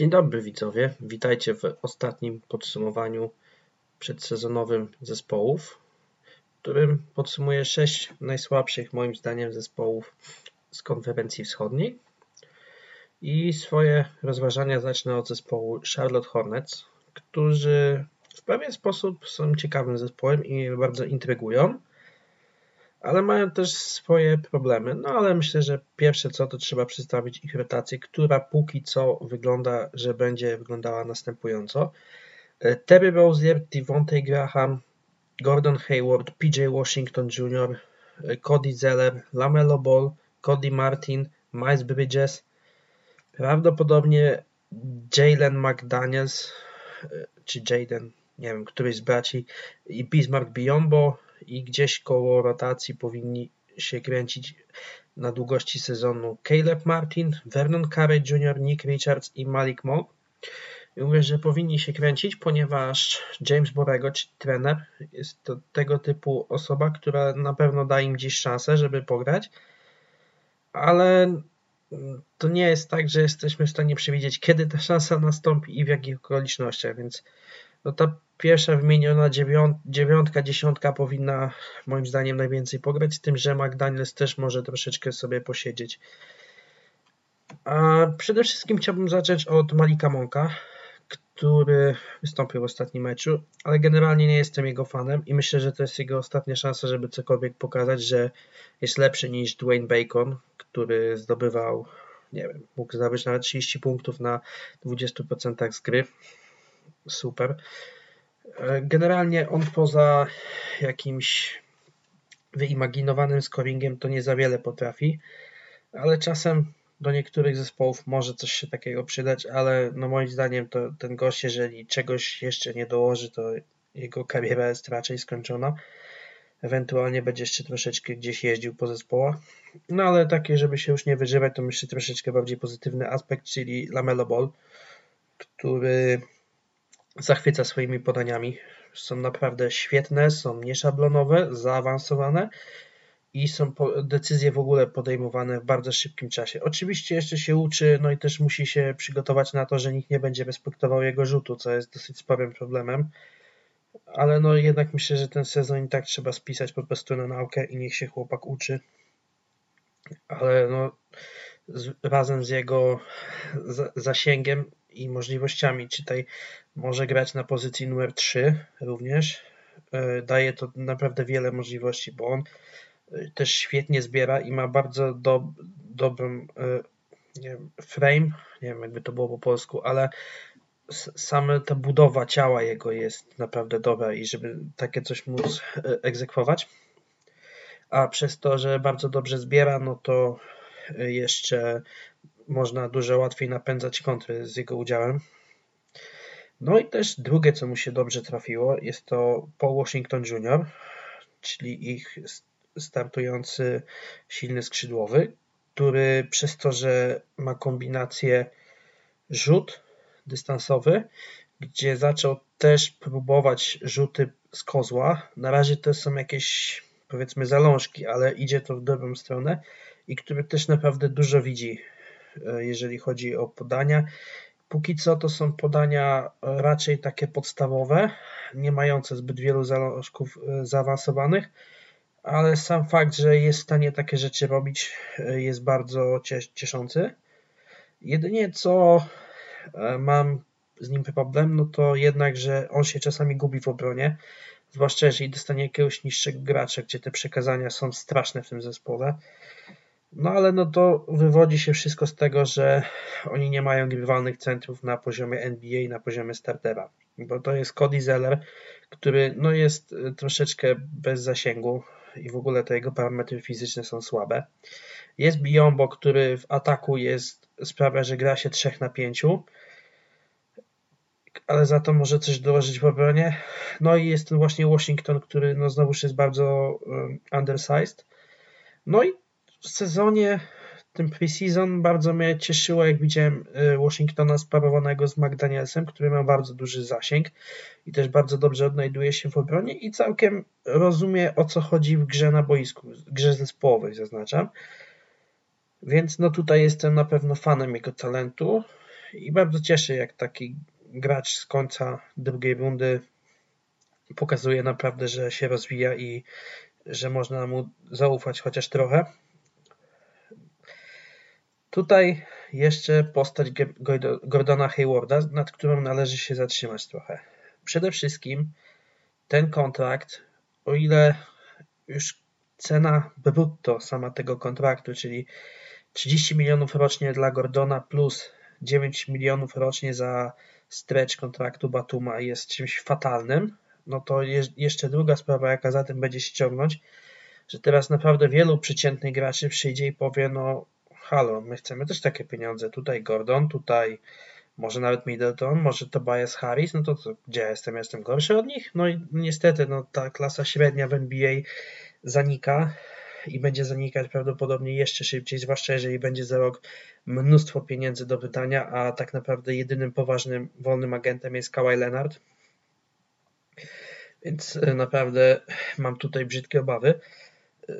Dzień dobry widzowie, witajcie w ostatnim podsumowaniu przedsezonowym zespołów, w którym podsumuję 6 najsłabszych moim zdaniem zespołów z konferencji wschodniej. I swoje rozważania zacznę od zespołu Charlotte Hornets, którzy w pewien sposób są ciekawym zespołem i bardzo intrygują ale mają też swoje problemy. No ale myślę, że pierwsze co to trzeba przedstawić ich rotację, która póki co wygląda, że będzie wyglądała następująco. E, Terry Rozier, Devontae Graham, Gordon Hayward, PJ Washington Jr., e, Cody Zeller, Lamelo Ball, Cody Martin, Miles Bridges, prawdopodobnie Jalen McDaniels, e, czy Jaden, nie wiem, któryś z braci i Bismarck Biombo, i gdzieś koło rotacji powinni się kręcić na długości sezonu Caleb Martin, Vernon Carey Jr., Nick Richards i Malik Monk. Mówię, że powinni się kręcić, ponieważ James Borrego, trener, jest to tego typu osoba, która na pewno da im gdzieś szansę, żeby pograć, ale to nie jest tak, że jesteśmy w stanie przewidzieć, kiedy ta szansa nastąpi i w jakich okolicznościach, więc no ta pierwsza wymieniona dziewiątka, dziesiątka powinna moim zdaniem najwięcej pograć, z tym, że McDaniels też może troszeczkę sobie posiedzieć. A przede wszystkim chciałbym zacząć od Malika Monka, który wystąpił w ostatnim meczu, ale generalnie nie jestem jego fanem i myślę, że to jest jego ostatnia szansa, żeby cokolwiek pokazać, że jest lepszy niż Dwayne Bacon, który zdobywał, nie wiem, mógł zdobyć nawet 30 punktów na 20% z gry super. E, generalnie on poza jakimś wyimaginowanym scoringiem to nie za wiele potrafi, ale czasem do niektórych zespołów może coś się takiego przydać, ale no moim zdaniem to ten gość, jeżeli czegoś jeszcze nie dołoży, to jego kariera jest raczej skończona. Ewentualnie będzie jeszcze troszeczkę gdzieś jeździł po zespołach. No ale takie, żeby się już nie wyżywać, to myślę troszeczkę bardziej pozytywny aspekt, czyli Lamelo Ball, który zachwyca swoimi podaniami. Są naprawdę świetne, są nieszablonowe, zaawansowane i są decyzje w ogóle podejmowane w bardzo szybkim czasie. Oczywiście jeszcze się uczy, no i też musi się przygotować na to, że nikt nie będzie respektował jego rzutu, co jest dosyć sporym problemem. Ale no jednak myślę, że ten sezon i tak trzeba spisać po prostu na naukę i niech się chłopak uczy. Ale no z, razem z jego zasięgiem i możliwościami. Czytaj, może grać na pozycji numer 3 również. E, daje to naprawdę wiele możliwości, bo on e, też świetnie zbiera i ma bardzo do, dobrą e, wiem, frame, nie wiem jakby to było po polsku, ale same ta budowa ciała jego jest naprawdę dobra i żeby takie coś móc egzekwować. A przez to, że bardzo dobrze zbiera, no to jeszcze można dużo łatwiej napędzać kontry z jego udziałem. No i też drugie, co mu się dobrze trafiło, jest to Paul Washington Jr., czyli ich startujący silny skrzydłowy, który przez to, że ma kombinację rzut dystansowy, gdzie zaczął też próbować rzuty z kozła. Na razie to są jakieś powiedzmy zalążki, ale idzie to w dobrą stronę i który też naprawdę dużo widzi jeżeli chodzi o podania. Póki co to są podania raczej takie podstawowe, nie mające zbyt wielu zalążków e, zaawansowanych, ale sam fakt, że jest w stanie takie rzeczy robić e, jest bardzo cieszący. Jedynie co mam z nim problem, no to jednak, że on się czasami gubi w obronie, zwłaszcza jeżeli dostanie jakiegoś niższego gracza, gdzie te przekazania są straszne w tym zespole. No ale no to wywodzi się wszystko z tego, że oni nie mają grywalnych centrów na poziomie NBA, na poziomie startera. Bo to jest Cody Zeller, który no jest y, troszeczkę bez zasięgu i w ogóle te jego parametry fizyczne są słabe. Jest Biombo, który w ataku jest, sprawia, że gra się 3 na 5, ale za to może coś dołożyć w obronie. No i jest ten właśnie Washington, który no znowuż jest bardzo um, undersized. No i w sezonie, tym preseason, bardzo mnie cieszyło, jak widziałem y, Washingtona sparowanego z McDanielsem, który ma bardzo duży zasięg i też bardzo dobrze odnajduje się w obronie i całkiem rozumie, o co chodzi w grze na boisku, grze zespołowej zaznaczam. Więc no tutaj jestem na pewno fanem jego talentu i bardzo cieszy, jak taki gracz z końca drugiej rundy pokazuje naprawdę, że się rozwija i że można mu zaufać chociaż trochę. Tutaj jeszcze postać Gordona Haywarda, nad którą należy się zatrzymać trochę. Przede wszystkim ten kontrakt, o ile już cena brutto sama tego kontraktu, czyli 30 milionów rocznie dla Gordona plus 9 milionów rocznie za stretch kontraktu Batuma jest czymś fatalnym, no to jeszcze druga sprawa, jaka za tym będzie się ciągnąć, że teraz naprawdę wielu przeciętnych graczy przyjdzie i powie, no halo, my chcemy też takie pieniądze, tutaj Gordon, tutaj może nawet Middleton, może Tobias Harris, no to co, gdzie ja jestem? jestem gorszy od nich? No i niestety, no ta klasa średnia w NBA zanika i będzie zanikać prawdopodobnie jeszcze szybciej, zwłaszcza jeżeli będzie za rok mnóstwo pieniędzy do wydania, a tak naprawdę jedynym poważnym wolnym agentem jest Kawhi Leonard. Więc e, naprawdę mam tutaj brzydkie obawy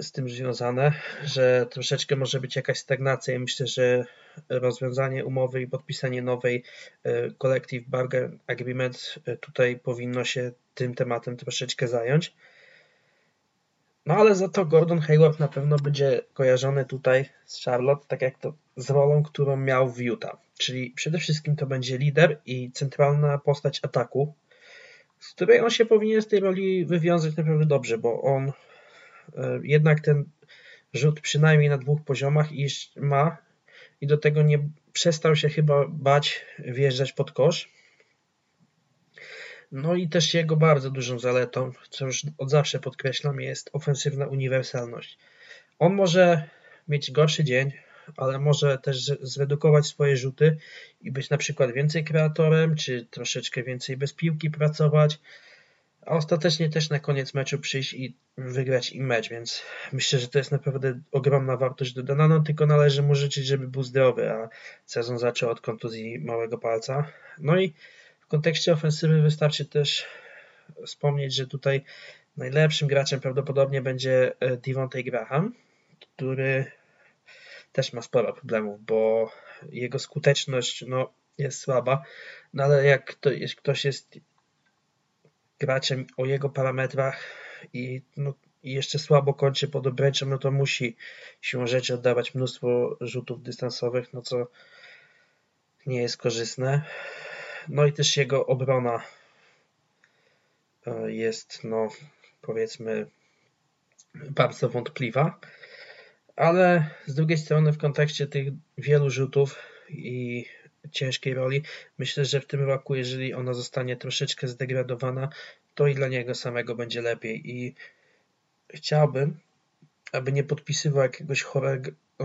z tym związane, że troszeczkę może być jakaś stagnacja myślę, że rozwiązanie umowy i podpisanie nowej e, Collective Bargain Agreement tutaj powinno się tym tematem troszeczkę zająć. No ale za to Gordon Hayward na pewno będzie kojarzony tutaj z Charlotte, tak jak to z rolą, którą miał w Utah. Czyli przede wszystkim to będzie lider i centralna postać ataku, z której on się powinien z tej roli wywiązać naprawdę dobrze, bo on e, jednak ten rzut przynajmniej na dwóch poziomach ma i do tego nie przestał się chyba bać wjeżdżać pod kosz. No i też jego bardzo dużą zaletą, co już od zawsze podkreślam, jest ofensywna uniwersalność. On może mieć gorszy dzień, ale może też zredukować swoje rzuty i być na przykład więcej kreatorem, czy troszeczkę więcej bez piłki pracować, a ostatecznie też na koniec meczu przyjść i wygrać im mecz, więc myślę, że to jest naprawdę ogromna wartość dodana, no tylko należy mu życzyć, żeby był zdrowy, a sezon zaczął od kontuzji małego palca. No i w kontekście ofensywy wystarczy też wspomnieć, że tutaj najlepszym graczem prawdopodobnie będzie e, Devontae Graham, który też ma sporo problemów, bo jego skuteczność no, jest słaba, no ale jak to, jeśli ktoś jest graczem o jego parametrach i, no, i jeszcze słabo kończy pod obręczem, no to musi siłą rzeczy oddawać mnóstwo rzutów dystansowych, no co nie jest korzystne. No i też jego obrona e, jest, no powiedzmy, bardzo wątpliwa ale z drugiej strony w kontekście tych wielu rzutów i ciężkiej roli, myślę, że w tym roku, jeżeli ona zostanie troszeczkę zdegradowana, to i dla niego samego będzie lepiej i chciałbym, aby nie podpisywał jakiegoś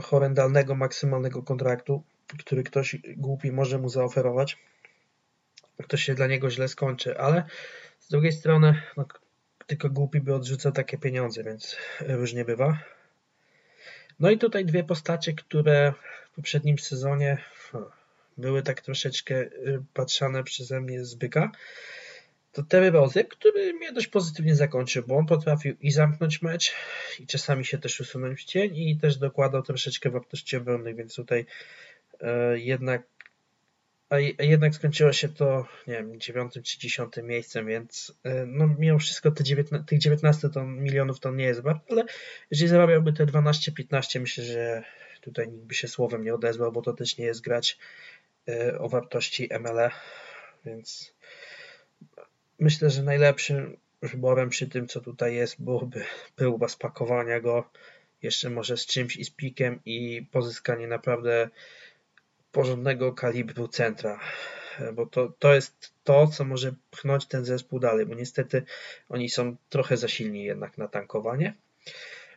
horrendalnego, maksymalnego kontraktu, który ktoś głupi może mu zaoferować. To się dla niego źle skończy, ale z drugiej strony no, tylko głupi by odrzucał takie pieniądze, więc różnie bywa. No i tutaj dwie postacie, które w poprzednim sezonie były tak troszeczkę y, patrzane przeze mnie z byka. To Terry Rosy, który mnie dość pozytywnie zakończył, bo on potrafił i zamknąć mecz, i czasami się też usunąć w cień, i też dokładał troszeczkę wartości obronnych, więc tutaj e, jednak a jednak skończyło się to, nie wiem, dziewiątym czy dziesiątym miejscem, więc e, no mimo wszystko te 19, tych 19 to milionów to nie jest bardzo, ale jeżeli zarabiałby te 12-15, myślę, że tutaj nikt by się słowem nie odezwał, bo to też nie jest grać o wartości MLE, więc myślę, że najlepszym wyborem przy tym, co tutaj jest, byłoby próba spakowania go jeszcze może z czymś i z pikiem i pozyskanie naprawdę porządnego kalibru centra, bo to, to jest to, co może pchnąć ten zespół dalej, bo niestety oni są trochę za silni jednak na tankowanie.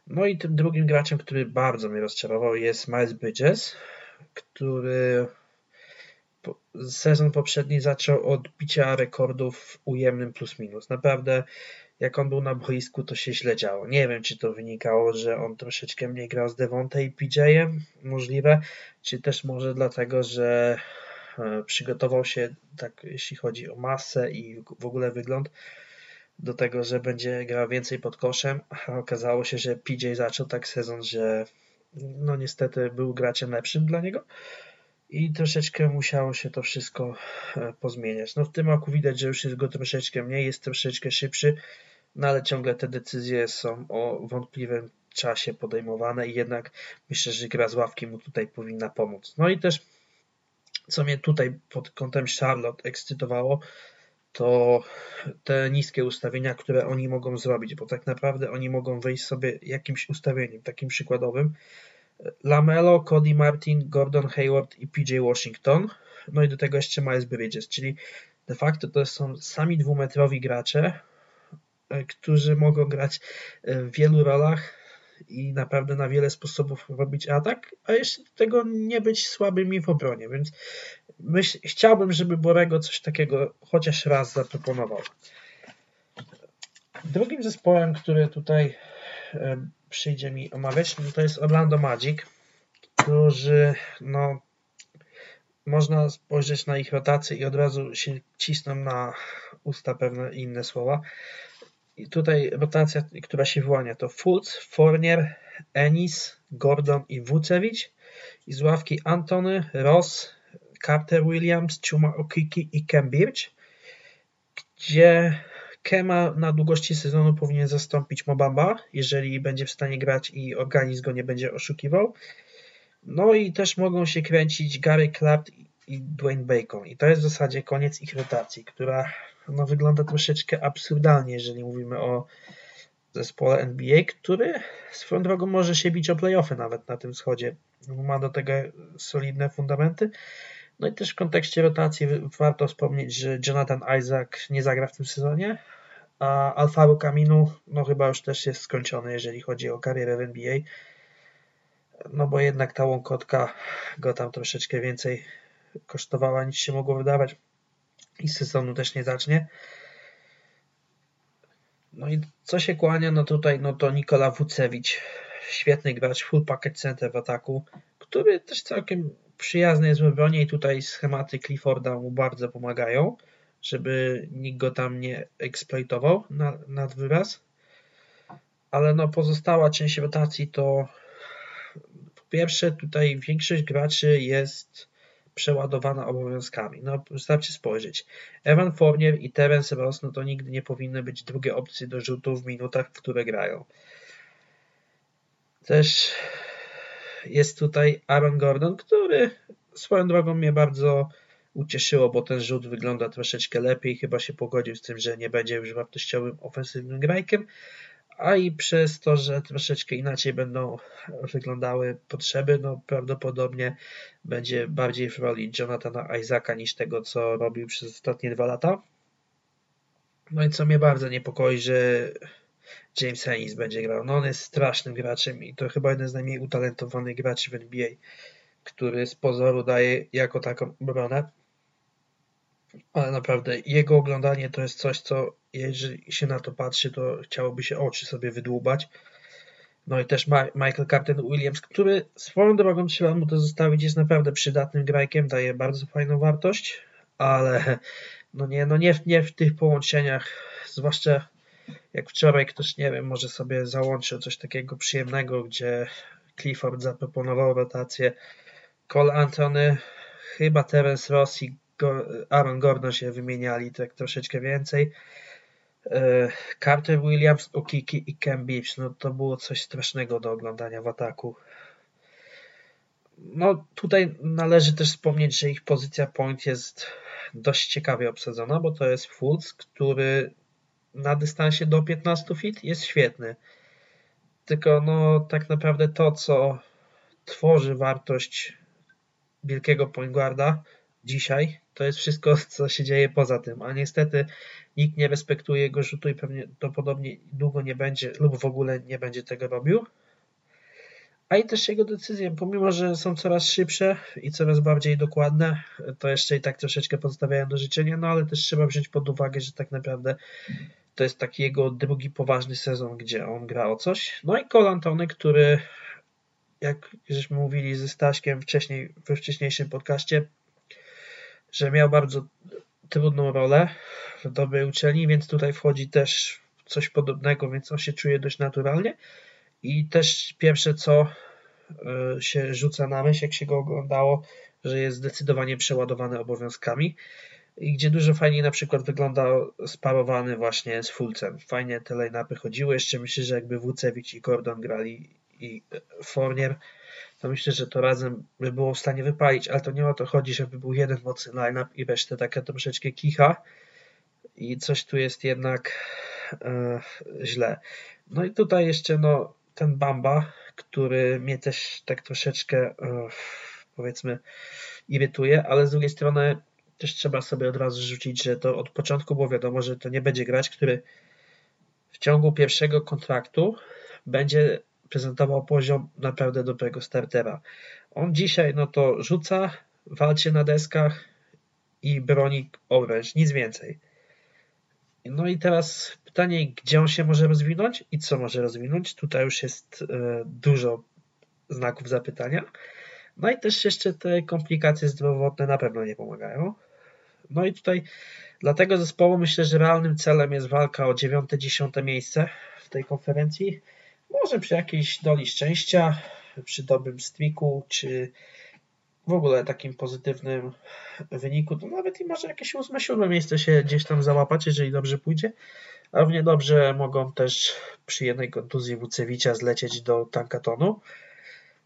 No i tym drugim graczem, który bardzo mnie rozczarował jest Miles Bridges, który sezon poprzedni zaczął od bicia rekordów ujemnym plus minus. Naprawdę jak on był na boisku, to się źle działo. Nie wiem, czy to wynikało, że on troszeczkę mniej grał z Devonta i PJ-em, możliwe, czy też może dlatego, że e, przygotował się, tak jeśli chodzi o masę i w ogóle wygląd, do tego, że będzie grał więcej pod koszem, a okazało się, że PJ zaczął tak sezon, że no niestety był graczem lepszym dla niego. I troszeczkę musiało się to wszystko e, pozmieniać. No w tym roku widać, że już jest go troszeczkę mniej, jest troszeczkę szybszy, no ale ciągle te decyzje są o wątpliwym czasie podejmowane i jednak myślę, że gra z ławki mu tutaj powinna pomóc. No i też co mnie tutaj pod kątem Charlotte ekscytowało, to te niskie ustawienia, które oni mogą zrobić, bo tak naprawdę oni mogą wejść sobie jakimś ustawieniem, takim przykładowym. Lamelo, Cody Martin, Gordon Hayward i PJ Washington, no i do tego jeszcze Miles Bridges, czyli de facto to są sami dwumetrowi gracze, e, którzy mogą grać e, w wielu rolach i naprawdę na wiele sposobów robić atak, a jeszcze do tego nie być słabymi w obronie, więc myśl, chciałbym, żeby Borego coś takiego chociaż raz zaproponował. Drugim zespołem, który tutaj przyjdzie mi omawiać, no to jest Orlando Magic, którzy no można spojrzeć na ich rotację i od razu się cisną na usta pewne inne słowa. I tutaj rotacja, która się wyłania to Fultz, Fournier, Ennis, Gordon i Vucevic. I z ławki Antony, Ross, Carter Williams, Chuma Okiki i Birch, gdzie Kema na długości sezonu powinien zastąpić Mobamba, jeżeli będzie w stanie grać i organizm go nie będzie oszukiwał. No i też mogą się kręcić Gary Clark i Dwayne Bacon. I to jest w zasadzie koniec ich rotacji, która no, wygląda troszeczkę absurdalnie, jeżeli mówimy o zespole NBA, który swoją drogą może się bić o playoffy nawet na tym wschodzie. Ma do tego solidne fundamenty. No i też w kontekście rotacji warto wspomnieć, że Jonathan Isaac nie zagra w tym sezonie, a Alfaro Camino no chyba już też jest skończony, jeżeli chodzi o karierę w NBA. No bo jednak ta łąkotka go tam troszeczkę więcej kosztowała niż się mogło wydawać i sezonu też nie zacznie. No i co się kłania, no tutaj no to Nikola Wucewicz, świetny gracz, full package center w ataku, który też całkiem przyjazny jest w obronie i tutaj schematy Clifforda mu bardzo pomagają, żeby nikt go tam nie eksploitował na, nad wyraz. Ale no pozostała część rotacji to po pierwsze tutaj większość graczy jest przeładowana obowiązkami. No, wystarczy spojrzeć. Evan Fournier i Terence Ross, no to nigdy nie powinny być drugie opcje do rzutu w minutach, w które grają. Też jest tutaj Aaron Gordon, który swoją drogą mnie bardzo ucieszyło, bo ten rzut wygląda troszeczkę lepiej. Chyba się pogodził z tym, że nie będzie już wartościowym ofensywnym grajkiem, a i przez to, że troszeczkę inaczej będą wyglądały potrzeby, no prawdopodobnie będzie bardziej w roli Jonathana Isaaca niż tego, co robił przez ostatnie dwa lata. No i co mnie bardzo niepokoi, że James Haynes będzie grał. No on jest strasznym graczem i to chyba jeden z najmniej utalentowanych graczy w NBA, który z pozoru daje jako taką obronę. Ale naprawdę jego oglądanie to jest coś, co jeżeli się na to patrzy, to chciałoby się oczy sobie wydłubać. No i też Michael Captain Williams, który swoją drogą trzeba mu to zostawić, jest naprawdę przydatnym grajkiem, daje bardzo fajną wartość, ale no nie, no nie, nie w tych połączeniach, zwłaszcza jak wczoraj ktoś, nie wiem, może sobie załączył coś takiego przyjemnego, gdzie Clifford zaproponował rotację Cole Antony, chyba Terence Ross i Aaron Gordon się wymieniali tak troszeczkę więcej. E, Carter Williams, Okiki i Cam Beach, no to było coś strasznego do oglądania w ataku. No tutaj należy też wspomnieć, że ich pozycja point jest dość ciekawie obsadzona, bo to jest Fultz, który na dystansie do 15 feet jest świetny. Tylko no tak naprawdę to, co tworzy wartość wielkiego point guarda dzisiaj, to jest wszystko, co się dzieje poza tym. A niestety nikt nie respektuje jego rzutu i pewnie to podobnie długo nie będzie lub w ogóle nie będzie tego robił. A i też jego decyzje, pomimo że są coraz szybsze i coraz bardziej dokładne, to jeszcze i tak troszeczkę pozostawiają do życzenia, no ale też trzeba wziąć pod uwagę, że tak naprawdę to jest taki jego drugi poważny sezon, gdzie on gra o coś. No i Cole Antony, który jak żeśmy mówili ze Staśkiem wcześniej, we wcześniejszym podcaście, że miał bardzo trudną rolę w dobrej uczelni, więc tutaj wchodzi też coś podobnego, więc on się czuje dość naturalnie. I też pierwsze co e, się rzuca na myśl, jak się go oglądało, że jest zdecydowanie przeładowany obowiązkami i gdzie dużo fajniej na przykład wygląda sparowany właśnie z Fulcem. Fajnie te line-upy chodziły. Jeszcze myślę, że jakby Wucewicz i Gordon grali i Fournier, to myślę, że to razem by było w stanie wypalić, ale to nie o to chodzi, żeby był jeden mocny line-up i resztę taka troszeczkę kicha i coś tu jest jednak e, źle. No i tutaj jeszcze no, ten Bamba, który mnie też tak troszeczkę e, powiedzmy irytuje, ale z drugiej strony też trzeba sobie od razu rzucić, że to od początku było wiadomo, że to nie będzie grać, który w ciągu pierwszego kontraktu będzie prezentował poziom naprawdę dobrego startera. On dzisiaj no to rzuca, walczy na deskach i broni obręcz, nic więcej. No i teraz pytanie, gdzie on się może rozwinąć i co może rozwinąć. Tutaj już jest e, dużo znaków zapytania. No i też jeszcze te komplikacje zdrowotne na pewno nie pomagają. No i tutaj dla tego zespołu myślę, że realnym celem jest walka o 9-10 miejsce w tej konferencji. Może przy jakiejś doli szczęścia, przy dobrym streaku, czy w ogóle takim pozytywnym wyniku, to nawet i może jakieś 8-7 miejsce się gdzieś tam załapać, jeżeli dobrze pójdzie. A równie dobrze mogą też przy jednej kontuzji Wucewicza zlecieć do tankatonu.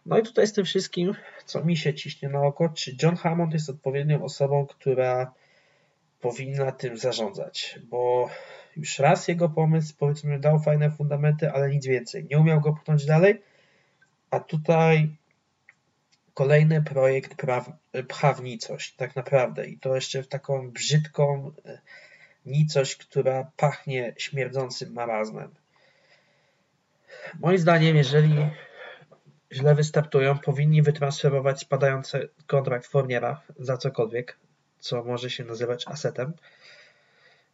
No i tutaj z tym wszystkim, co mi się ciśnie na oko, czy John Hammond jest odpowiednią osobą, która powinna tym zarządzać, bo już raz jego pomysł, powiedzmy, dał fajne fundamenty, ale nic więcej. Nie umiał go pchnąć dalej, a tutaj kolejny projekt praw, prawnicość, tak naprawdę. I to jeszcze w taką brzydką e, nicość, która pachnie śmierdzącym marazmem. Moim zdaniem, jeżeli źle wystartują, powinni wytransferować spadający kontrakt Forniera za cokolwiek, co może się nazywać asetem.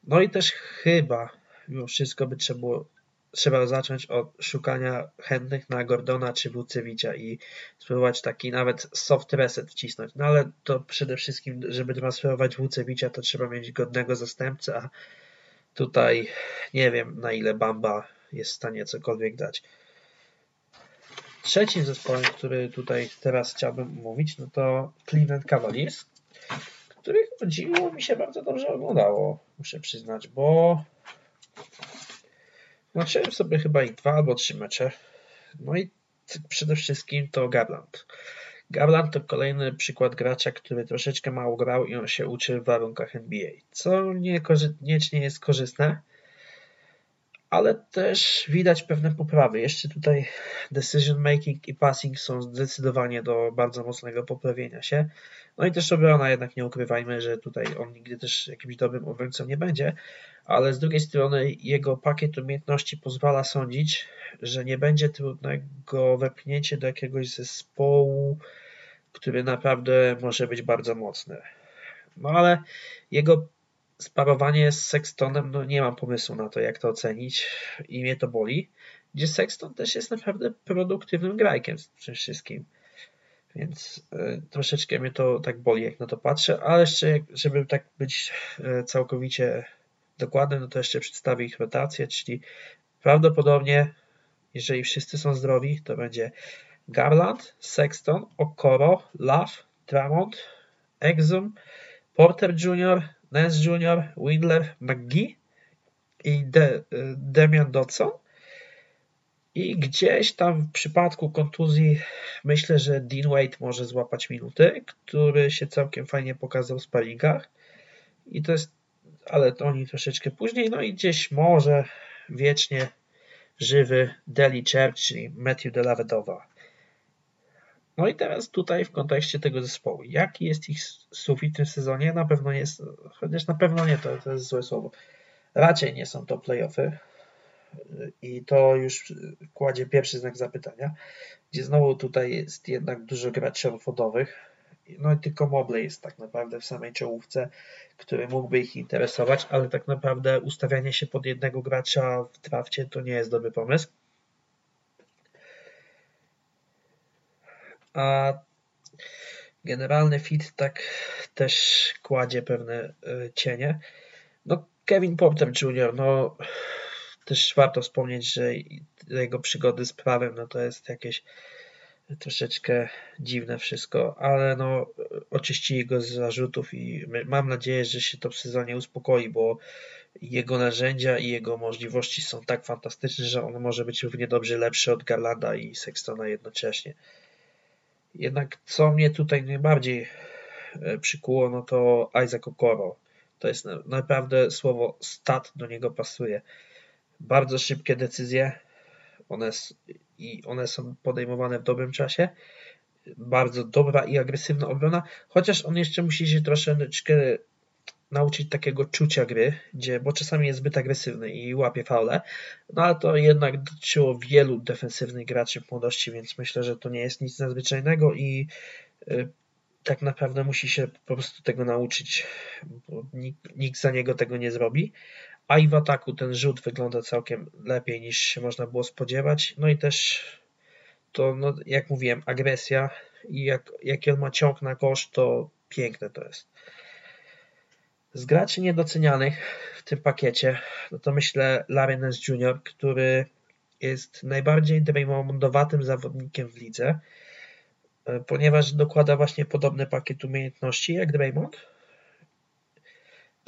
No i też chyba mimo wszystko by trzeba było trzeba zacząć od szukania chętnych na Gordona czy Wucewicza i spróbować taki nawet soft reset wcisnąć. No ale to przede wszystkim, żeby transferować Wucewicza, to trzeba mieć godnego zastępcę, a tutaj nie wiem na ile Bamba jest w stanie cokolwiek dać. Trzecim zespołem, który tutaj teraz chciałbym mówić, no to Cleveland Cavaliers, których dziwo mi się bardzo dobrze oglądało, muszę przyznać, bo Zobaczyłem sobie chyba i dwa albo trzy mecze. No i przede wszystkim to Garland. Garland to kolejny przykład gracza, który troszeczkę mało grał i on się uczy w warunkach NBA, co niekoniecznie jest korzystne, ale też widać pewne poprawy. Jeszcze tutaj decision making i passing są zdecydowanie do bardzo mocnego poprawienia się. No i też obrona, jednak nie ukrywajmy, że tutaj on nigdy też jakimś dobrym obrońcą nie będzie, ale z drugiej strony jego pakiet umiejętności pozwala sądzić, że nie będzie trudnego wepchnięcie do jakiegoś zespołu, który naprawdę może być bardzo mocny. No ale jego sparowanie z Sextonem, no nie mam pomysłu na to, jak to ocenić i mnie to boli, gdzie Sexton też jest naprawdę produktywnym grajkiem tym wszystkim. Więc y, troszeczkę mnie to tak boli, jak na to patrzę, ale jeszcze, żeby tak być y, całkowicie dokładnym, no to jeszcze przedstawię ich rotację, czyli prawdopodobnie, jeżeli wszyscy są zdrowi, to będzie Garland, Sexton, Okoro, Love, Tramont, Exum, Porter Jr., Nance Jr., Windler, McGee i De, Demian Dodson. I gdzieś tam w przypadku kontuzji myślę, że Dean Wade może złapać minuty, który się całkiem fajnie pokazał w sparingach. I to jest, ale to oni troszeczkę później. No i gdzieś może wiecznie żywy Deli Church, czyli Matthew Delavedowa. No i teraz tutaj w kontekście tego zespołu. Jaki jest ich sufit w tym sezonie? Na pewno nie jest, chociaż na pewno nie, to, to jest złe słowo. Raczej nie są to playoffy i to już kładzie pierwszy znak zapytania, gdzie znowu tutaj jest jednak dużo graczy obwodowych. No i tylko Mobley jest tak naprawdę w samej czołówce, który mógłby ich interesować, ale tak naprawdę ustawianie się pod jednego gracza w drafcie to nie jest dobry pomysł. A generalny fit tak też kładzie pewne e, cienie. No Kevin Porter Jr., no też warto wspomnieć, że jego przygody z prawem, no to jest jakieś troszeczkę dziwne wszystko, ale no oczyścili go z zarzutów i mam nadzieję, że się to w sezonie uspokoi, bo jego narzędzia i jego możliwości są tak fantastyczne, że on może być równie dobrze lepszy od Garlanda i Sextona jednocześnie. Jednak co mnie tutaj najbardziej e, przykuło, no to Isaac Okoro. To jest naprawdę słowo stat do niego pasuje. Bardzo szybkie decyzje, one, i one są podejmowane w dobrym czasie. Bardzo dobra i agresywna obrona, chociaż on jeszcze musi się troszeczkę nauczyć takiego czucia gry, gdzie, bo czasami jest zbyt agresywny i łapie faule, no ale to jednak dotyczyło wielu defensywnych graczy w młodości, więc myślę, że to nie jest nic nadzwyczajnego i y, tak naprawdę musi się po prostu tego nauczyć, bo nikt, nikt za niego tego nie zrobi. A i w ataku ten rzut wygląda całkiem lepiej niż się można było spodziewać. No i też to, no, jak mówiłem, agresja i jak, jaki on ma ciąg na kosz, to piękne to jest. Z graczy niedocenianych w tym pakiecie, no to myślę Larry Nance Jr., który jest najbardziej Draymondowatym zawodnikiem w lidze, e, ponieważ dokłada właśnie podobny pakiet umiejętności jak Draymond,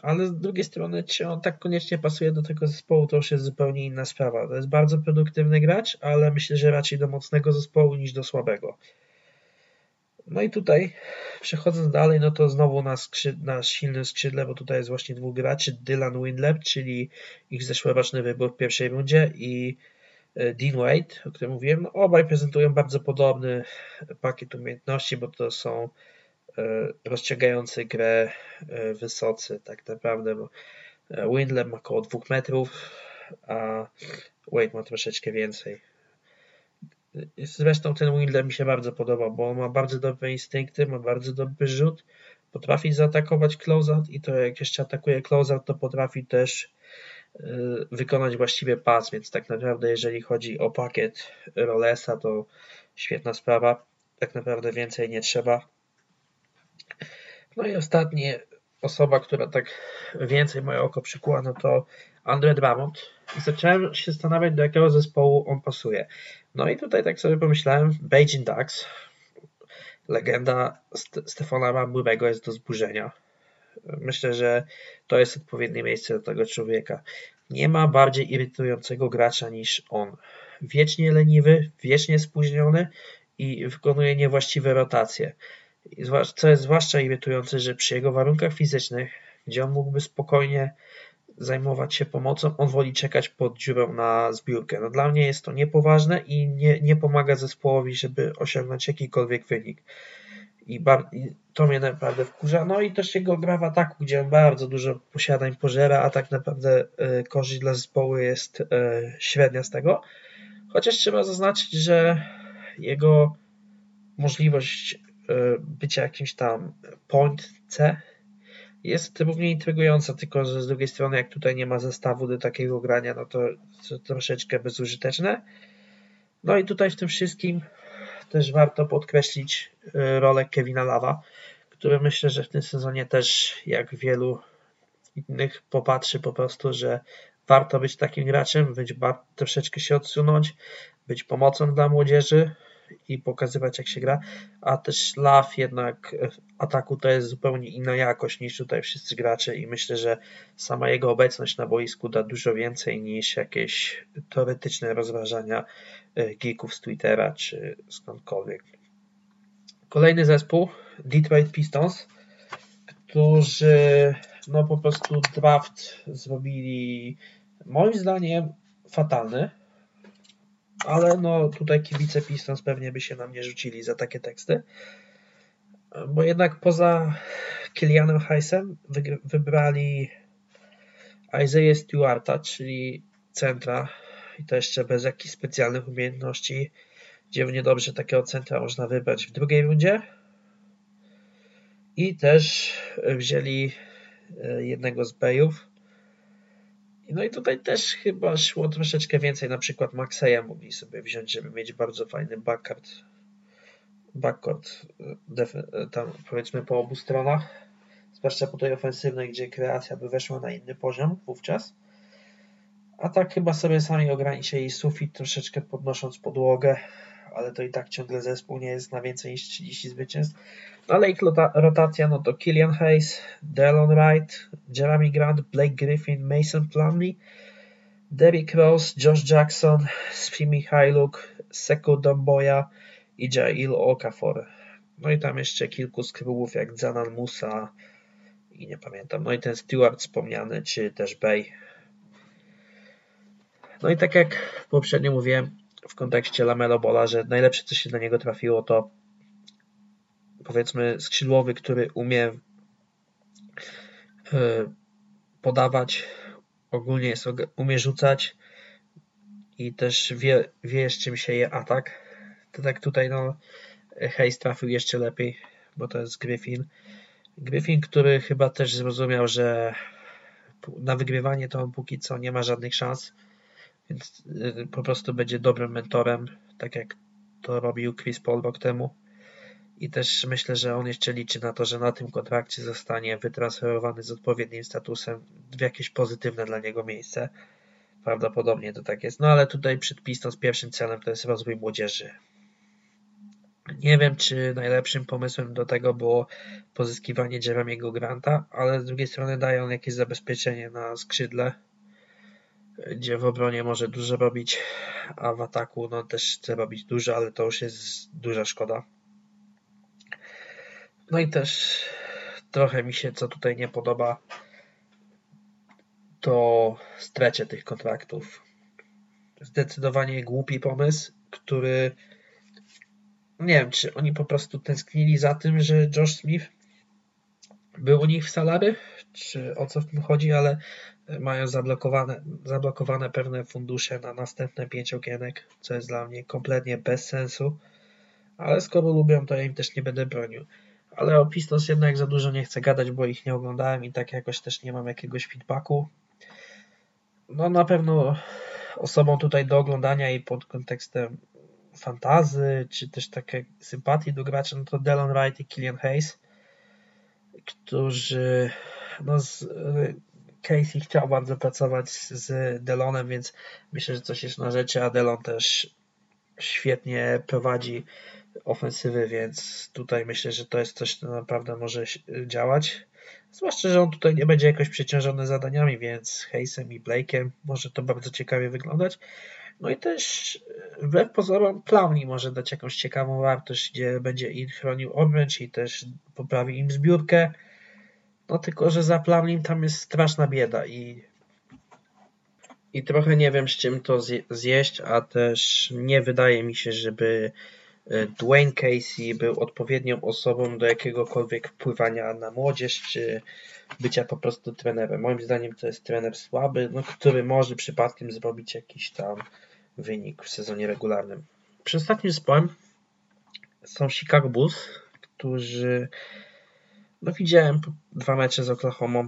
ale z drugiej strony, czy on tak koniecznie pasuje do tego zespołu, to już jest zupełnie inna sprawa. To jest bardzo produktywny gracz, ale myślę, że raczej do mocnego zespołu niż do słabego. No i tutaj, przechodząc dalej, no to znowu na, skrzyd na silnym skrzydle, bo tutaj jest właśnie dwóch graczy, Dylan Windleb, czyli ich zeszłoroczny wybór w pierwszej rundzie i e, Dean Wade, o którym mówiłem. No, obaj prezentują bardzo podobny pakiet umiejętności, bo to są e, rozciągający grę e, wysocy tak naprawdę, bo Windleb ma około 2 metrów, a Wade ma troszeczkę więcej. Zresztą ten Wilder mi się bardzo podoba, bo on ma bardzo dobre instynkty, ma bardzo dobry rzut, potrafi zaatakować closeout i to jak jeszcze atakuje closeout, to potrafi też y, wykonać właściwie pas, więc tak naprawdę jeżeli chodzi o pakiet Rolesa, to świetna sprawa. Tak naprawdę więcej nie trzeba. No i ostatnie osoba, która tak więcej moje oko przykuła, no to Andre Drummond. I zacząłem się zastanawiać, do jakiego zespołu on pasuje. No i tutaj tak sobie pomyślałem, Beijing Ducks, legenda Stefana Mamburego jest do zburzenia. Myślę, że to jest odpowiednie miejsce do tego człowieka. Nie ma bardziej irytującego gracza niż on. Wiecznie leniwy, wiecznie spóźniony i wykonuje niewłaściwe rotacje. Co jest zwłaszcza irytujące, że przy jego warunkach fizycznych, gdzie on mógłby spokojnie zajmować się pomocą, on woli czekać pod dziurą na zbiórkę. No dla mnie jest to niepoważne i nie, nie pomaga zespołowi, żeby osiągnąć jakikolwiek wynik. I, I, to mnie naprawdę wkurza. No i też jego gra w ataku, gdzie on bardzo dużo posiadań pożera, a tak naprawdę y, korzyść dla zespołu jest y, średnia z tego. Chociaż trzeba zaznaczyć, że jego możliwość y, bycia jakimś tam point C jest równie intrygująca, tylko że z drugiej strony, jak tutaj nie ma zestawu do takiego grania, no to, to troszeczkę bezużyteczne. No i tutaj w tym wszystkim też warto podkreślić y, rolę Kevina Lava, który myślę, że w tym sezonie też, jak wielu innych, popatrzy po prostu, że warto być takim graczem, być troszeczkę się odsunąć, być pomocą dla młodzieży, i pokazywać jak się gra, a też Love jednak w ataku to jest zupełnie inna jakość niż tutaj wszyscy gracze i myślę, że sama jego obecność na boisku da dużo więcej niż jakieś teoretyczne rozważania e, geeków z Twittera czy skądkolwiek. Kolejny zespół Detroit Pistons, którzy no po prostu draft zrobili moim zdaniem fatalny ale no tutaj kibice Pistons pewnie by się na mnie rzucili za takie teksty. Bo jednak poza Kilianem Heisem wybrali Isaiah Stewarta, czyli centra i to jeszcze bez jakichś specjalnych umiejętności, gdzie w niedobrze takiego centra można wybrać w drugiej rundzie. I też wzięli e, jednego z Bayów, no i tutaj też chyba szło troszeczkę więcej. Na przykład Maxeya mogli sobie wziąć, żeby mieć bardzo fajny backcourt. Backcourt tam powiedzmy po obu stronach. Zwłaszcza po tej ofensywnej, gdzie kreacja by weszła na inny poziom wówczas. A tak chyba sobie sami ograniczyli sufit, troszeczkę podnosząc podłogę, ale to i tak ciągle zespół nie jest na więcej niż 30 zwycięstw. Ale ich rotacja no to Killian Hayes, Delon Wright, Jeremy Grant, Blake Griffin, Mason Plumlee, Derrick Rose, Josh Jackson, Sfi Hailuk, Sekou Domboya i Jail Okafor. No i tam jeszcze kilku skrybów jak Zanan Musa i nie pamiętam. No i ten Stewart wspomniany, czy też Bay. No i tak jak poprzednio mówiłem w kontekście Lamelo Bola, że najlepsze co się dla niego trafiło to powiedzmy skrzydłowy, który umie e, podawać, ogólnie jest, umie rzucać i też wie, wie z czym się je atak. To tak tutaj no Hayes trafił jeszcze lepiej, bo to jest Griffin. Griffin, który chyba też zrozumiał, że na wygrywanie to on póki co nie ma żadnych szans, więc y, po prostu będzie dobrym mentorem, tak jak to robił Chris Paul rok temu. I też myślę, że on jeszcze liczy na to, że na tym kontrakcie zostanie wytransferowany z odpowiednim statusem w jakieś pozytywne dla niego miejsce. Prawdopodobnie to tak jest. No ale tutaj przed Pistons pierwszym celem to jest rozwój młodzieży. Nie wiem, czy najlepszym pomysłem do tego było pozyskiwanie Jeremiego Granta, ale z drugiej strony daje on jakieś zabezpieczenie na skrzydle, gdzie w obronie może dużo robić, a w ataku no też chce robić dużo, ale to już jest duża szkoda. No i też trochę mi się co tutaj nie podoba, to strecie tych kontraktów. Zdecydowanie głupi pomysł, który nie wiem, czy oni po prostu tęsknili za tym, że Josh Smith był u nich w salary, czy o co w tym chodzi, ale mają zablokowane, zablokowane pewne fundusze na następne pięć okienek, co jest dla mnie kompletnie bez sensu, ale skoro lubią, to ja im też nie będę bronił. Ale o Pistons jednak za dużo nie chcę gadać, bo ich nie oglądałem i tak jakoś też nie mam jakiegoś feedbacku. No na pewno osobą tutaj do oglądania i pod kontekstem fantazy, czy też takiej sympatii do graczy, no to Delon Wright i Killian Hayes, którzy no z, Casey chciał bardzo pracować z Delonem, więc myślę, że coś jest na rzeczy, a Delon też świetnie prowadzi ofensywy, więc tutaj myślę, że to jest coś, co naprawdę może działać. Zwłaszcza, że on tutaj nie będzie jakoś przeciążony zadaniami, więc Hayesem i Blake'em może to bardzo ciekawie wyglądać. No i też e, wbrew pozorom Plumlee może dać jakąś ciekawą wartość, gdzie będzie ich chronił obręcz i też poprawi im zbiórkę. No tylko, że za Plumlee tam jest straszna bieda i i trochę nie wiem z czym to zjeść, a też nie wydaje mi się, żeby e, Dwayne Casey był odpowiednią osobą do jakiegokolwiek wpływania na młodzież, czy bycia po prostu trenerem. Moim zdaniem to jest trener słaby, no, który może przypadkiem zrobić jakiś tam wynik w sezonie regularnym. Przy ostatnim zespołem są Chicago Bulls, którzy no widziałem dwa mecze z Oklahoma.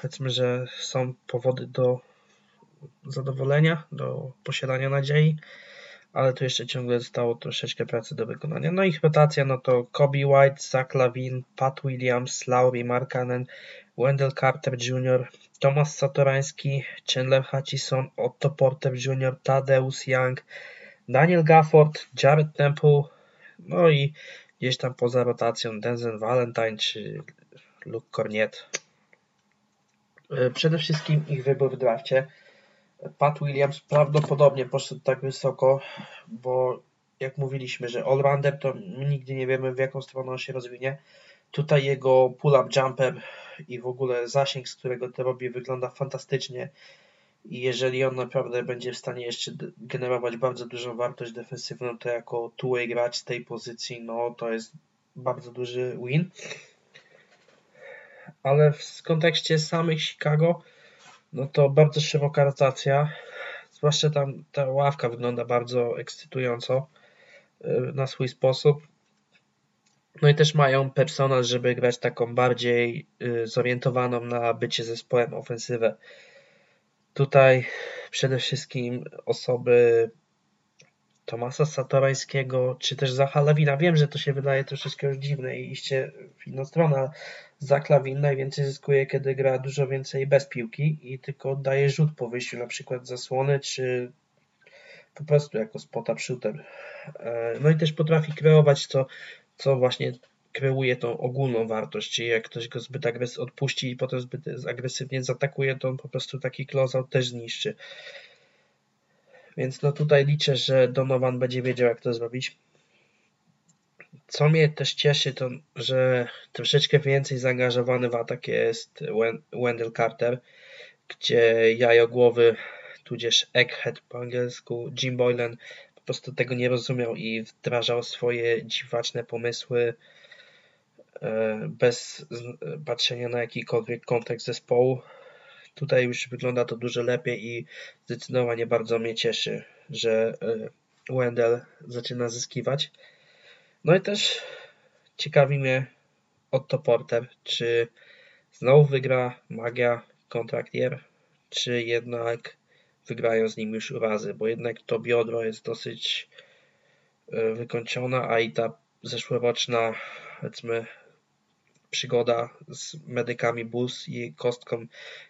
Powiedzmy, że są powody do zadowolenia, do posiadania nadziei, ale tu jeszcze ciągle zostało troszeczkę pracy do wykonania. No ich rotacja, no to Kobe White, Zach Lavin, Pat Williams, Laurie Markanen, Wendell Carter Jr., Tomasz Satorański, Chandler Hutchison, Otto Porter Jr., Tadeusz Young, Daniel Gafford, Jared Temple, no i gdzieś tam poza rotacją Denzel Valentine czy Luke Corniet. E, przede wszystkim ich wybór w drafcie. Pat Williams prawdopodobnie poszedł tak wysoko, bo jak mówiliśmy, że all-rounder to nigdy nie wiemy w jaką stronę on się rozwinie. Tutaj jego pull-up jumper i w ogóle zasięg, z którego to robi, wygląda fantastycznie. I jeżeli on naprawdę będzie w stanie jeszcze generować bardzo dużą wartość defensywną, to jako two-way gracz z tej pozycji, no to jest bardzo duży win. Ale w kontekście samych Chicago, no to bardzo szeroka rotacja. Zwłaszcza tam ta ławka wygląda bardzo ekscytująco y, na swój sposób. No i też mają personal, żeby grać taką bardziej y, zorientowaną na bycie zespołem ofensywę. Tutaj przede wszystkim osoby Tomasa Satorańskiego, czy też Zacha Lawina. Wiem, że to się wydaje troszeczkę już dziwne i iście w inną stronę, Zach Lawin najwięcej zyskuje, kiedy gra dużo więcej bez piłki i tylko daje rzut po wyjściu, na przykład zasłony, czy po prostu jako spot-up shooter. E, no i też potrafi kreować, co, co właśnie kreuje tą ogólną wartość, czyli jak ktoś go zbyt agresywnie odpuści i potem zbyt agresywnie zaatakuje, to on po prostu taki closeout też zniszczy. Więc no tutaj liczę, że Donovan będzie wiedział jak to zrobić. Co mnie też cieszy, to że troszeczkę więcej zaangażowany w atak jest Wendell Carter, gdzie jajogłowy, tudzież egghead po angielsku, Jim Boylan po prostu tego nie rozumiał i wdrażał swoje dziwaczne pomysły bez patrzenia na jakikolwiek kontekst zespołu. Tutaj już wygląda to dużo lepiej i zdecydowanie bardzo mnie cieszy, że e, Wendell zaczyna zyskiwać. No i też ciekawi mnie Otto Porter, czy znowu wygra magia kontraktier, czy jednak wygrają z nim już urazy, bo jednak to biodro jest dosyć e, wykończona, a i ta zeszłoroczna, powiedzmy, przygoda z medykami BUS i kostką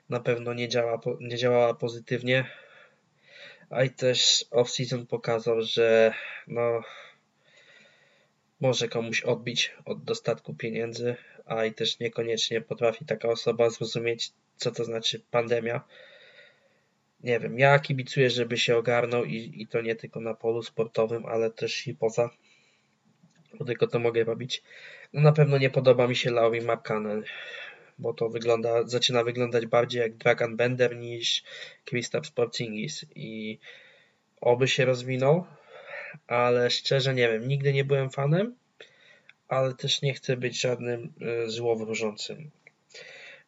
na pewno nie, działa, nie działała pozytywnie. A i też off-season pokazał, że no, może komuś odbić od dostatku pieniędzy, a i też niekoniecznie potrafi taka osoba zrozumieć, co to znaczy pandemia. Nie wiem, ja kibicuję, żeby się ogarnął i, i to nie tylko na polu sportowym, ale też i poza. Bo tylko to mogę robić. No na pewno nie podoba mi się Laurie McCannell, bo to wygląda, zaczyna wyglądać bardziej jak Dragon Bender niż Kristaps Porzingis i oby się rozwinął, ale szczerze nie wiem, nigdy nie byłem fanem, ale też nie chcę być żadnym e, złowróżącym.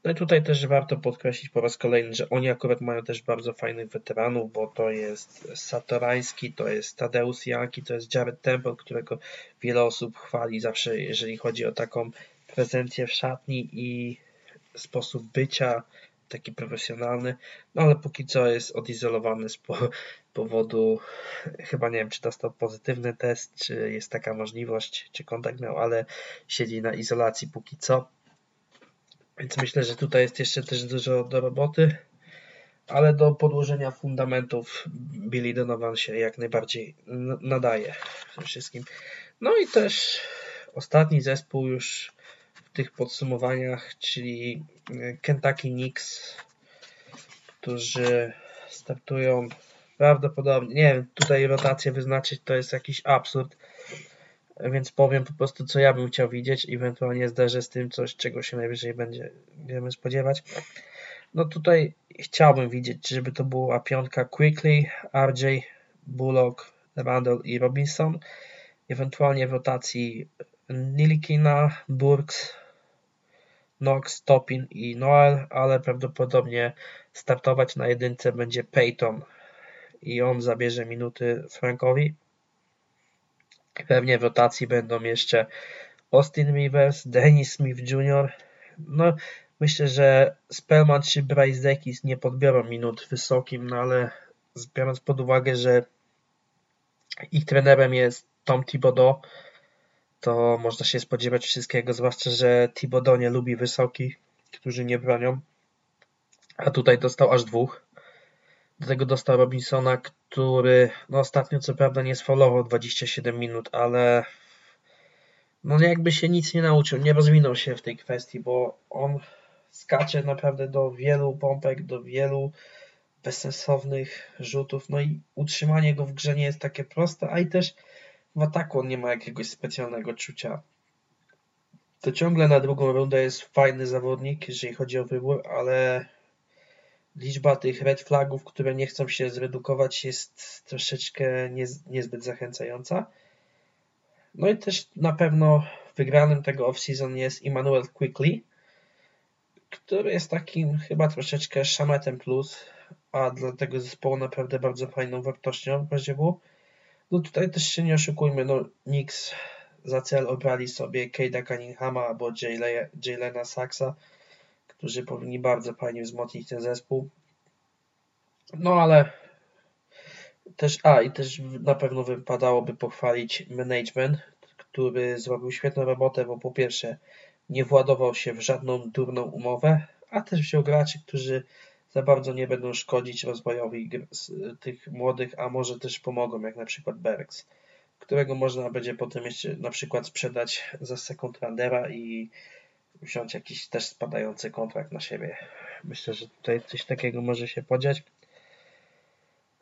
No i tutaj też warto podkreślić po raz kolejny, że oni akurat mają też bardzo fajnych weteranów, bo to jest Satorański, to jest Tadeusz Janki, to jest Jared Temple, którego wiele osób chwali zawsze, jeżeli chodzi o taką prezencję w szatni i sposób bycia, taki profesjonalny, no ale póki co jest odizolowany z powodu, chyba nie wiem, czy dostał pozytywny test, czy jest taka możliwość, czy kontakt miał, ale siedzi na izolacji póki co. Więc myślę, że tutaj jest jeszcze też dużo do roboty, ale do podłożenia fundamentów Billy Donovan się jak najbardziej nadaje przede wszystkim. No i też ostatni zespół już w tych podsumowaniach, czyli Kentucky Knicks, którzy startują prawdopodobnie, nie wiem, tutaj rotację wyznaczyć to jest jakiś absurd, więc powiem po prostu, co ja bym chciał widzieć, ewentualnie zderzę z tym coś, czego się najwyżej będziemy spodziewać. No tutaj chciałbym widzieć, żeby to była piątka Quickly, RJ, Bullock, Randall i Robinson, ewentualnie w rotacji Nilikina, Burks, Knox, Topin i Noel, ale prawdopodobnie startować na jedynce będzie Peyton i on zabierze minuty Frankowi. Pewnie w rotacji będą jeszcze Austin Rivers, Dennis Smith Jr. No, myślę, że Spellman czy Bryce Dekis nie podbiorą minut wysokim, no ale biorąc pod uwagę, że ich trenerem jest Tom Thibodeau, to można się spodziewać wszystkiego, zwłaszcza, że Thibodeau nie lubi wysokich, którzy nie bronią, a tutaj dostał aż dwóch. Do tego dostał Robinsona, który no ostatnio co prawda nie sfaulował 27 minut, ale no jakby się nic nie nauczył, nie rozwinął się w tej kwestii, bo on skacze naprawdę do wielu pompek, do wielu bezsensownych rzutów, no i utrzymanie go w grze nie jest takie proste, a i też w ataku on nie ma jakiegoś specjalnego czucia. To ciągle na drugą rundę jest fajny zawodnik, jeżeli chodzi o wybór, ale liczba tych red flagów, które nie chcą się zredukować jest troszeczkę niezbyt zachęcająca. No i też na pewno wygranym tego off-season jest Emmanuel Quickly, który jest takim chyba troszeczkę szametem plus, a dla tego zespołu naprawdę bardzo fajną wartością w razie W. No tutaj też się nie oszukujmy, no Knicks za cel obrali sobie Kade'a Cunninghama albo Jalena Saxa, którzy powinni bardzo fajnie wzmocnić ten zespół. No ale też, a i też na pewno wypadałoby pochwalić management, który zrobił świetną robotę, bo po pierwsze nie władował się w żadną durną umowę, a też wziął graczy, którzy za bardzo nie będą szkodzić rozwojowi tych młodych, a może też pomogą, jak na przykład Berks, którego można będzie potem jeszcze na przykład sprzedać za second i wziąć jakiś też spadający kontrakt na siebie. Myślę, że tutaj coś takiego może się podziać.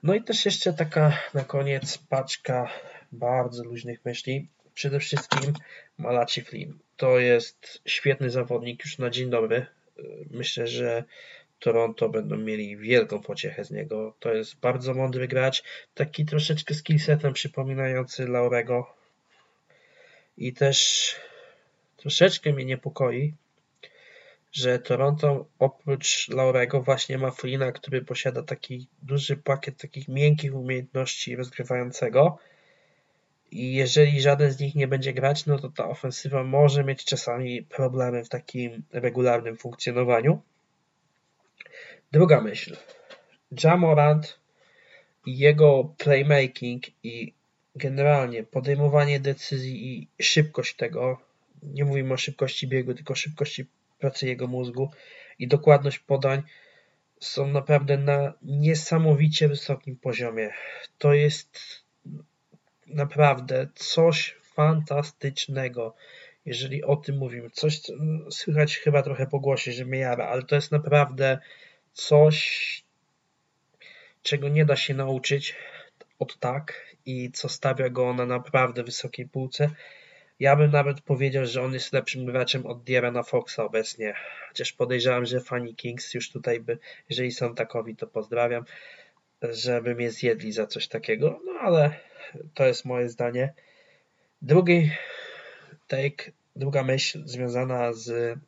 No i też jeszcze taka na koniec paczka bardzo luźnych myśli. Przede wszystkim Malachi Flynn. To jest świetny zawodnik już na dzień dobry. Myślę, że Toronto będą mieli wielką pociechę z niego. To jest bardzo mądry gracz, taki troszeczkę skillsetem przypominający Laurego. I też troszeczkę mnie niepokoi, że Toronto oprócz Laurego właśnie ma Flina, który posiada taki duży pakiet takich miękkich umiejętności rozgrywającego. I jeżeli żaden z nich nie będzie grać, no to ta ofensywa może mieć czasami problemy w takim regularnym funkcjonowaniu. Druga myśl. Jamorant i jego playmaking i generalnie podejmowanie decyzji i szybkość tego, nie mówimy o szybkości biegu, tylko szybkości pracy jego mózgu i dokładność podań są naprawdę na niesamowicie wysokim poziomie. To jest naprawdę coś fantastycznego, jeżeli o tym mówimy. Coś, co słychać chyba trochę po głosie, że mnie jara, ale to jest naprawdę coś, czego nie da się nauczyć od tak i co stawia go na naprawdę wysokiej półce. Ja bym nawet powiedział, że on jest lepszym graczem od Diarana Foxa obecnie. Chociaż podejrzewam, że fani Kings już tutaj by, jeżeli są takowi, to pozdrawiam, żeby mnie zjedli za coś takiego. No ale to jest moje zdanie. Drugi take, druga myśl związana z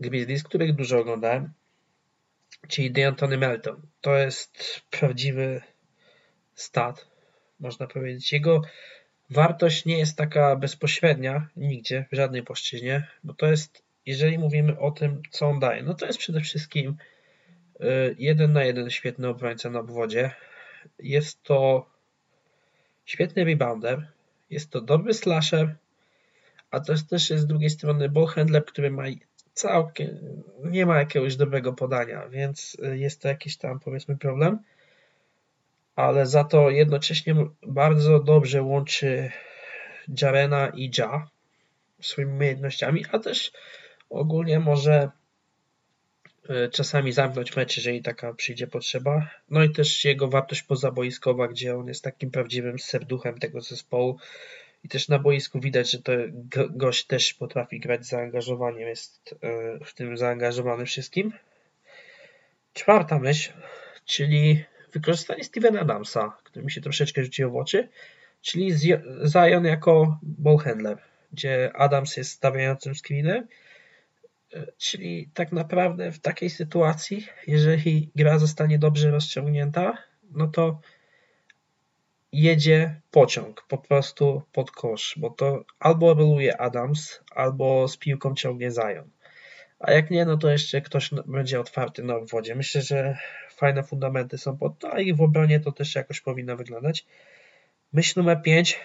Grizzlies, których dużo oglądałem, czyli DeAntony Melton. To jest prawdziwy stat, można powiedzieć. Jego wartość nie jest taka bezpośrednia nigdzie, w żadnej płaszczyźnie, bo to jest, jeżeli mówimy o tym, co on daje, no to jest przede wszystkim y, jeden na jeden świetny obrońca na obwodzie. Jest to świetny rebounder, jest to dobry slasher, a to jest też z drugiej strony ballhandler, który ma całkiem, nie ma jakiegoś dobrego podania, więc jest to jakiś tam powiedzmy problem, ale za to jednocześnie bardzo dobrze łączy Jarena i Ja swoimi umiejętnościami, a też ogólnie może e, czasami zamknąć mecz, jeżeli taka przyjdzie potrzeba. No i też jego wartość pozaboiskowa, gdzie on jest takim prawdziwym serduchem tego zespołu, i też na boisku widać, że to gość też potrafi grać zaangażowaniem, jest e, w tym zaangażowany wszystkim. Czwarta myśl, czyli wykorzystanie Stevena Adamsa, który mi się troszeczkę rzuciło w oczy, czyli Zion jako ballhandler, gdzie Adams jest stawiającym screenem, e, czyli tak naprawdę w takiej sytuacji, jeżeli gra zostanie dobrze rozciągnięta, no to jedzie pociąg po prostu pod kosz, bo to albo roluje Adams, albo z piłką ciągnie Zion. A jak nie, no to jeszcze ktoś będzie otwarty na obwodzie. Myślę, że fajne fundamenty są pod to, a i w obronie to też jakoś powinno wyglądać. Myśl numer 5,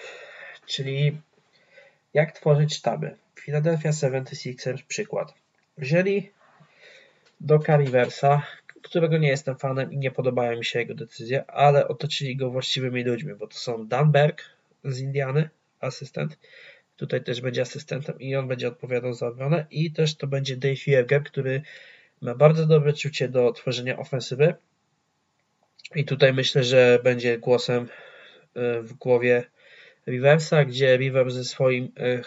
czyli jak tworzyć sztaby. Philadelphia 76ers przykład. Wzięli do Riversa, którego nie jestem fanem i nie podobają mi się jego decyzje, ale otoczyli go właściwymi ludźmi, bo to są Danberg z Indiany, asystent, tutaj też będzie asystentem i on będzie odpowiadał za obronę i też to będzie Dave Jerger, który ma bardzo dobre czucie do tworzenia ofensywy i tutaj myślę, że będzie głosem e, w głowie Riversa, gdzie River ze swoim e,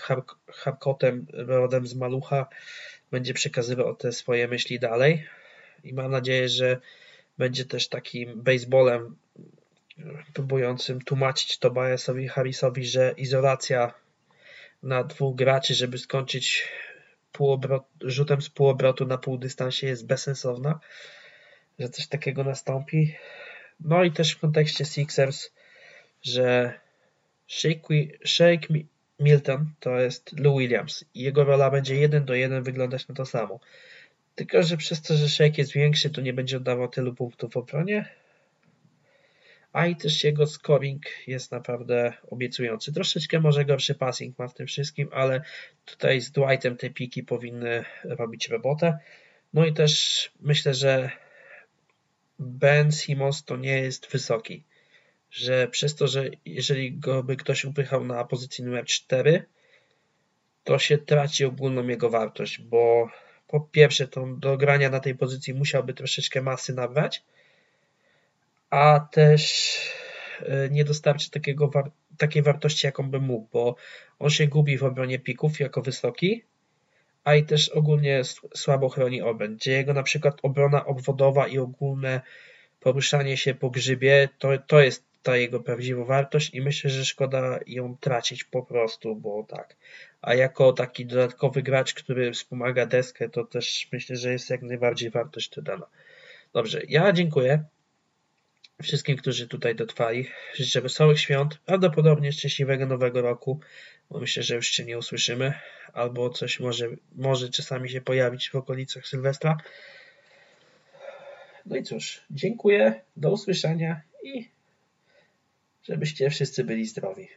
hardcotem rodem z Malucha będzie przekazywał te swoje myśli dalej i mam nadzieję, że będzie też takim baseballem próbującym tłumaczyć Tobiasowi Harrisowi, że izolacja na dwóch graczy, żeby skończyć rzutem z półobrotu na półdystansie jest bezsensowna, że coś takiego nastąpi. No i też w kontekście Sixers, że Shake, Milton to jest Lou Williams i jego rola będzie jeden do jeden wyglądać na to samo. Tylko, że przez to, że Shake jest większy, to nie będzie oddawał tylu punktów w obronie. A i też jego scoring jest naprawdę obiecujący. Troszeczkę może gorszy passing ma w tym wszystkim, ale tutaj z Dwightem te piki powinny robić robotę. No i też myślę, że Ben Simmons to nie jest wysoki. Że przez to, że jeżeli go by ktoś upychał na pozycji numer 4, to się traci ogólną jego wartość, bo po pierwsze to do grania na tej pozycji musiałby troszeczkę masy nabrać, a też e, nie dostarczy takiego, takiej wartości, jaką by mógł, bo on się gubi w obronie pików jako wysoki, a i też ogólnie słabo chroni obręcz, jego na przykład obrona obwodowa i ogólne poruszanie się po grzybie, to, to jest ta jego prawdziwa wartość i myślę, że szkoda ją tracić po prostu, bo tak. A jako taki dodatkowy gracz, który wspomaga deskę, to też myślę, że jest jak najbardziej wartość dodana. Dobrze, ja dziękuję wszystkim, którzy tutaj dotrwali. Życzę wesołych świąt, prawdopodobnie szczęśliwego nowego roku, bo myślę, że już się nie usłyszymy, albo coś może, może czasami się pojawić w okolicach Sylwestra. No i cóż, dziękuję, do usłyszenia i żebyście wszyscy byli zdrowi.